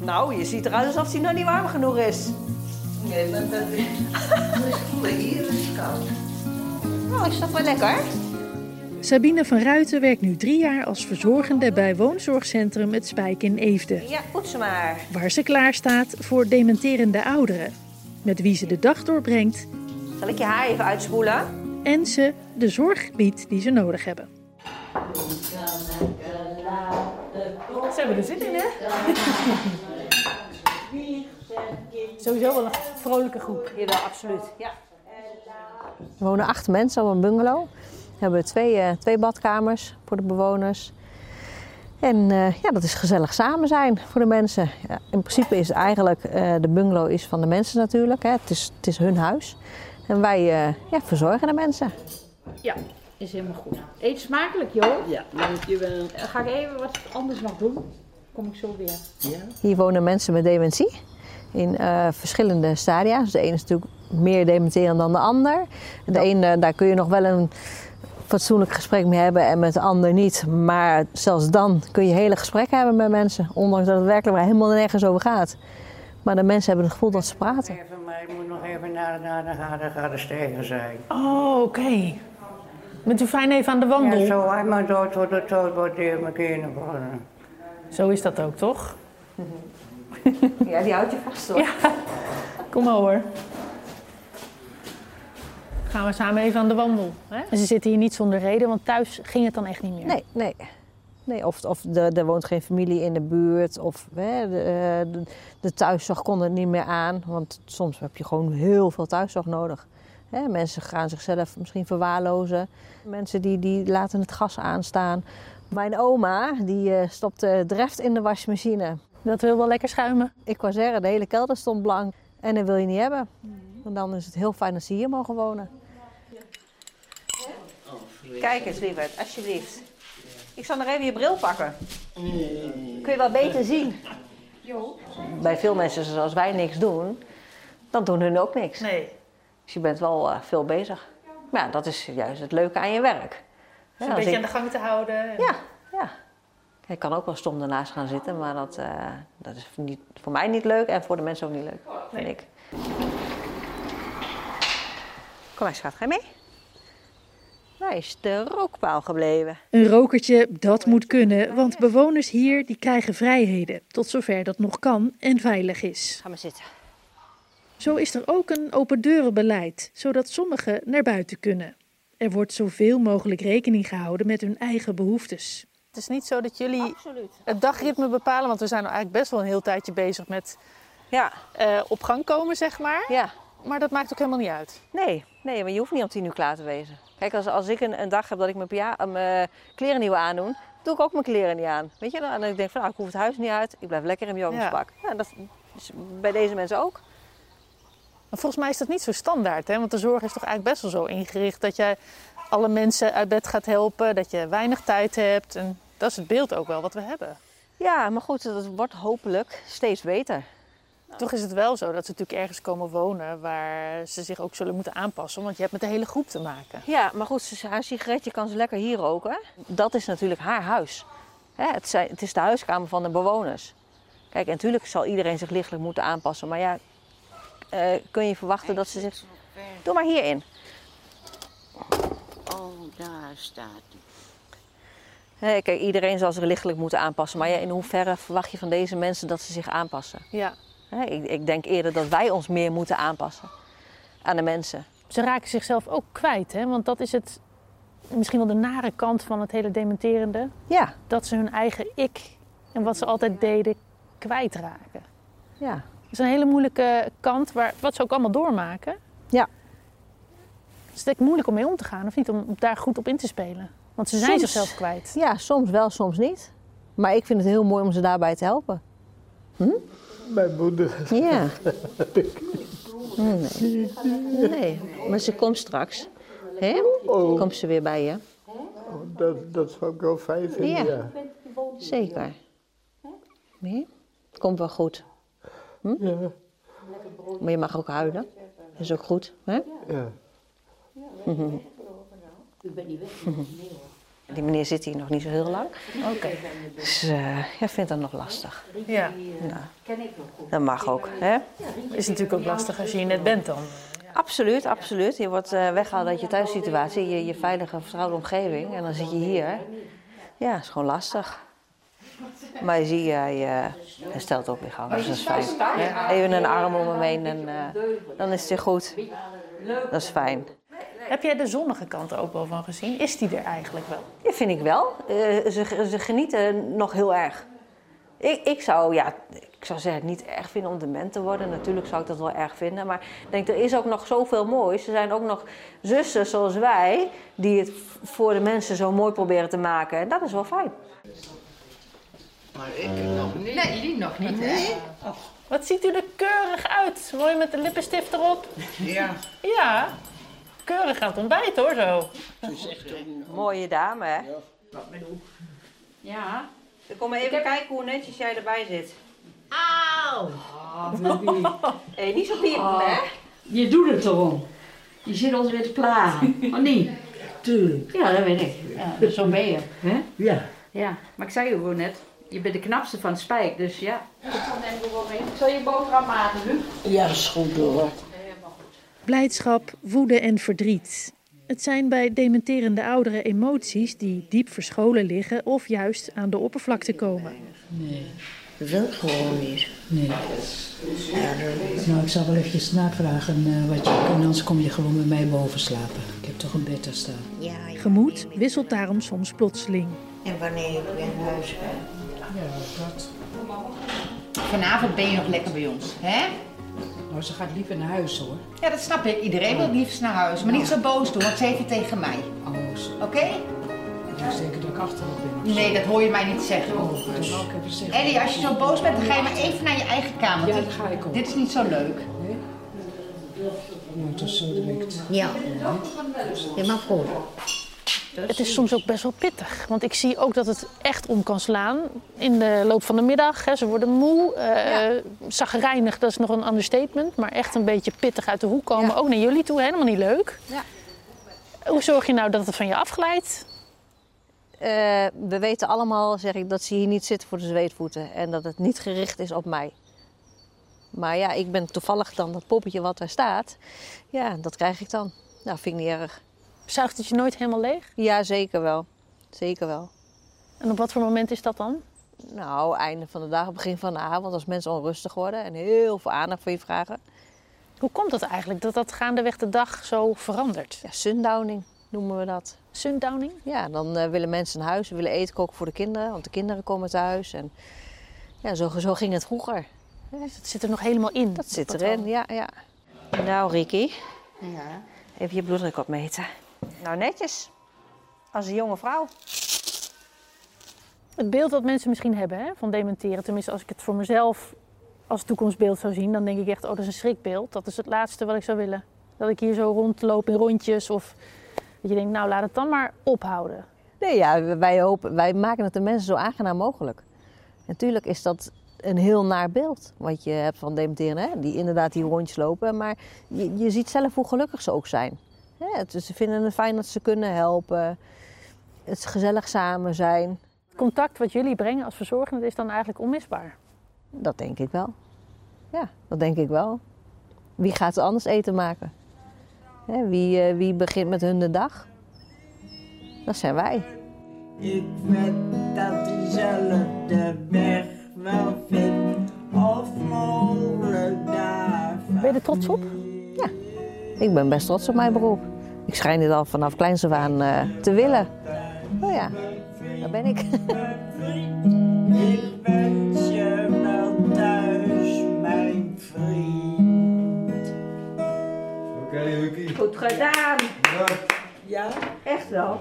Nou, je ziet eruit alsof hij nog niet warm genoeg is. Nee, maar dat is... Hier is het koud. Nou, is dat wel lekker? Sabine van Ruiten werkt nu drie jaar als verzorgende bij woonzorgcentrum Het Spijk in Eefde. Ja, poets maar. Waar ze klaar staat voor dementerende ouderen. Met wie ze de dag doorbrengt Zal ik je haar even uitspoelen? en ze de zorg biedt die ze nodig hebben. Ze hebben er zin in, hè? Sowieso wel een vrolijke groep. Jawel, absoluut. Ja. Er wonen acht mensen op een bungalow. We hebben twee, eh, twee badkamers voor de bewoners. En eh, ja, dat is gezellig samen zijn voor de mensen. Ja, in principe is eigenlijk, eh, de bungalow is van de mensen natuurlijk. Hè. Het, is, het is hun huis. En wij eh, ja, verzorgen de mensen. Ja, is helemaal goed. Eet smakelijk, joh. Ja, dankjewel. Dan ga ik even wat anders nog doen. Kom ik zo weer. Ja? Hier wonen mensen met dementie in eh, verschillende stadia. Dus de ene is natuurlijk meer dementerend dan de ander. De ene, daar kun je nog wel een fatsoenlijk gesprek mee hebben en met de ander niet. Maar zelfs dan kun je hele gesprekken hebben met mensen. Ondanks dat het werkelijk waar helemaal nergens over gaat. Maar de mensen hebben het gevoel dat ze praten. Even, maar ik moet nog even naar, naar, naar, naar, naar, naar de stegen zijn. Oh, oké. Bent u fijn even aan de wandel? Ja, zo, hij maar dood wordt het dood wordt hier mijn kinderen worden. Zo is dat ook, toch? Ja, die houdt je vast hoor. Ja. Kom maar hoor. Gaan we samen even aan de wandel. Hè? En ze zitten hier niet zonder reden, want thuis ging het dan echt niet meer. Nee, nee. nee of of de, er woont geen familie in de buurt. Of hè, de, eh, de, de thuiszorg kon het niet meer aan. Want soms heb je gewoon heel veel thuiszorg nodig. Hè, mensen gaan zichzelf misschien verwaarlozen. Mensen die, die laten het gas aanstaan. Mijn oma die eh, stopte dreft in de wasmachine. Dat wil wel lekker schuimen. Ik wou zeggen, de hele kelder stond blank. En dat wil je niet hebben. Want dan is het heel fijn als ze hier mogen wonen. Kijk eens, lieverd, alsjeblieft. Ik zal nog even je bril pakken. Kun je wel beter zien. Bij veel mensen zoals wij niks doen, dan doen hun ook niks. Nee. Dus je bent wel eh, veel bezig. Maar ja, dat is juist het leuke aan je werk. Ja, een beetje ik- aan de gang te houden. Ja, ja. Ik kan ook wel stom ernaast gaan zitten, maar dat, eh, dat is niet, voor mij niet leuk en voor de mensen ook niet leuk, vind Nee. ik. Kom maar, schat, ga je mee? Waar is de rookpaal gebleven? Een rokertje, dat moet kunnen, want bewoners hier die krijgen vrijheden. Tot zover dat nog kan en veilig is. Ga maar zitten. Zo is er ook een open deurenbeleid, zodat sommigen naar buiten kunnen. Er wordt zoveel mogelijk rekening gehouden met hun eigen behoeftes. Het is niet zo dat jullie Absoluut. het dagritme bepalen, want we zijn al eigenlijk best wel een heel tijdje bezig met Ja, eh, op gang komen, zeg maar. ja. Maar dat maakt ook helemaal niet uit. Nee, nee, maar je hoeft niet om tien uur klaar te wezen. Kijk, als, als ik een, een dag heb dat ik mijn, pia- eh, mijn kleren niet wil aandoen, doe ik ook mijn kleren niet aan. Weet je, dan- en dan denk ik van, nou, ik hoef het huis niet uit, ik blijf lekker in mijn joggingspak. Ja. dat is bij deze mensen ook. Maar volgens mij is dat niet zo standaard, hè? Want de zorg is toch eigenlijk best wel zo ingericht dat jij alle mensen uit bed gaat helpen, dat je weinig tijd hebt. En dat is het beeld ook wel wat we hebben. Ja, maar goed, dat wordt hopelijk steeds beter. Toch is het wel zo dat ze natuurlijk ergens komen wonen waar ze zich ook zullen moeten aanpassen, want je hebt met de hele groep te maken. Ja, maar goed, ze- haar sigaretje kan ze lekker hier roken. Dat is natuurlijk haar huis. Het is de huiskamer van de bewoners. Kijk, en natuurlijk zal iedereen zich lichtelijk moeten aanpassen. Maar ja, eh, kun je verwachten dat ze zich... Doe maar hierin. Oh, daar staat hij. Kijk, iedereen zal zich lichtelijk moeten aanpassen. Maar ja, in hoeverre verwacht je van deze mensen dat ze zich aanpassen? Ja. Ik, ik denk eerder dat wij ons meer moeten aanpassen aan de mensen. Ze raken zichzelf ook kwijt, hè? Want dat is het misschien wel de nare kant van het hele dementerende. Ja, Dat ze hun eigen ik en wat ze altijd deden kwijtraken. ja. Dat is een hele moeilijke kant, waar, wat ze ook allemaal doormaken. Ja. Het is denk ik moeilijk om mee om te gaan, of niet? Om daar goed op in te spelen. Want ze zijn Soms- zichzelf kwijt. Ja, soms wel, soms niet. Maar ik vind het heel mooi om ze daarbij te helpen. Mijn moeder. Ja. Nee. nee, maar ze komt straks. Hè? Oh, Komt ze weer bij je? dat, dat zou ik wel fijn vinden, Ja. ja. Zeker. Nee? Komt wel goed. Ja, Maar je mag ook huilen. Dat is ook goed. Hè? ja. Die meneer zit hier nog niet zo heel lang. Oké. Dus eh ja, vindt dat nog lastig. Ja. Nou, dat mag ook, hè? Is natuurlijk ook lastig als je hier net bent dan. Absoluut, absoluut. Je wordt eh, weggehaald uit je thuissituatie, je, je veilige, vertrouwde omgeving. En dan zit je hier. Ja, is gewoon lastig. Maar je ziet, hij eh, herstelt ook weer dus dat is fijn. Even een arm om hem heen en eh, dan is het weer goed. Dat is fijn. Heb jij de zonnige kant er ook wel van gezien? Is die er eigenlijk wel? Ja, vind ik wel. Eh, ze, ze genieten nog heel erg. Ik, ik zou, ja, ik zou zeggen, het niet erg vinden om dement te worden. Natuurlijk zou ik dat wel erg vinden. Maar ik denk, er is ook nog zoveel moois. Er zijn ook nog zussen zoals wij, die het voor de mensen zo mooi proberen te maken. En dat is wel fijn. Maar ik nog niet. Nee, jullie nog niet, hè? Wat ziet u er keurig uit. Mooi met de lippenstift erop. Ja. Ja, keurig aan het ontbijt hoor zo. Mooie dame, hè? Ja. Ik kom even kijken hoe netjes jij erbij zit. Auw! Hé, niet zo piepen, hè? Je doet het erom. Je zit ons weer te plagen. Oh niet? Tuurlijk. Ja, dat weet ik. Ja, zo ben je. Hè? Ja. Ja, maar ik zei je gewoon net, je bent de knapste van het spijk, dus ja. Ik zal je boterham maken, Huub. Ja, dat is goed hoor. Blijdschap, woede en verdriet. Het zijn bij dementerende ouderen emoties die diep verscholen liggen of juist aan de oppervlakte komen. Nee. Dat wil ik gewoon niet. Nee. Nou, ik zal wel eventjes navragen eh, wat je kan. Anders kom je gewoon bij mij boven slapen. Ik heb toch een bed daar staan. ja, ja. Gemoed wisselt daarom soms plotseling. En wanneer ik weer naar huis ben. Ja, dat. Vanavond ben je nog lekker bij ons, hè? Nou, ze gaat liever naar huis hoor. Ja, dat snap ik. Iedereen wil het liefst naar huis. Maar niet zo boos doen, want ze heeft het tegen mij. Oh, zo. Oké? Ik zeker dat ik achterop ben. Nee, dat hoor je mij niet zeggen. Oh, dat wou ik even zeggen. Eddie, als je zo boos bent, dan ga je maar even naar je eigen kamer. Ja, Dit- daar ga ik ook. Dit is niet zo leuk. Nee? Nou, het is zo direct. Ja. Ja, maar goed. Het is soms ook best wel pittig. Want ik zie ook dat het echt om kan slaan in de loop van de middag. Hè. Ze worden moe, zagrijnig, dat is nog een understatement. Maar echt een beetje pittig uit de hoek komen. Ja. Ook naar jullie toe, helemaal niet leuk. Ja. Hoe zorg je nou dat het van je afglijdt? Eh, we weten allemaal, zeg ik, dat ze hier niet zitten voor de zweetvoeten. En dat het niet gericht is op mij. Maar ja, ik ben toevallig dan dat poppetje wat daar staat. Ja, dat krijg ik dan. Nou, vind ik niet erg. Zuigt het je nooit helemaal leeg? Ja, zeker wel. Zeker wel. En op wat voor moment is dat dan? Nou, einde van de dag, begin van de avond, als mensen onrustig worden en heel veel aandacht van je vragen. Hoe komt dat eigenlijk, dat dat gaandeweg de dag zo verandert? Ja, sundowning noemen we dat. Sundowning? Ja, dan eh, willen mensen naar huis, ze willen eten koken voor de kinderen, want de kinderen komen thuis. En ja, zo, zo ging het vroeger. Dat zit er nog helemaal in. Dat zit erin, ja, ja. Nou, Ricky, Ja. even je bloeddruk opmeten. Nou, netjes. Als een jonge vrouw. Het beeld dat mensen misschien hebben hè, van dementeren, tenminste als ik het voor mezelf als toekomstbeeld zou zien, dan denk ik echt, oh dat is een schrikbeeld. Dat is het laatste wat ik zou willen. Dat ik hier zo rondloop in rondjes of dat je denkt, nou laat het dan maar ophouden. Nee, ja, wij, hopen, wij maken het de mensen zo aangenaam mogelijk. Natuurlijk is dat een heel naar beeld wat je hebt van dementeren. Hè? Die inderdaad die rondjes lopen. Maar je, je ziet zelf hoe gelukkig ze ook zijn. Hè? Het- ze vinden het fijn dat ze kunnen helpen. Het is gezellig samen zijn. Het contact wat jullie brengen als verzorgende is dan eigenlijk onmisbaar. Dat denk ik wel. Ja, dat denk ik wel. Wie gaat ze anders eten maken? Hè, Wie, eh, wie begint met hun de dag? Dat zijn wij. Ik weet dat diezelfde weg wel vindt of daar. Ben je er trots op? Ik ben best trots op mijn beroep. Ik schijn dit al vanaf kleins af aan eh, te willen. Nou ja, daar ben ik. Ik wens je wel thuis, mijn vriend. Goed gedaan. Ja? Echt wel.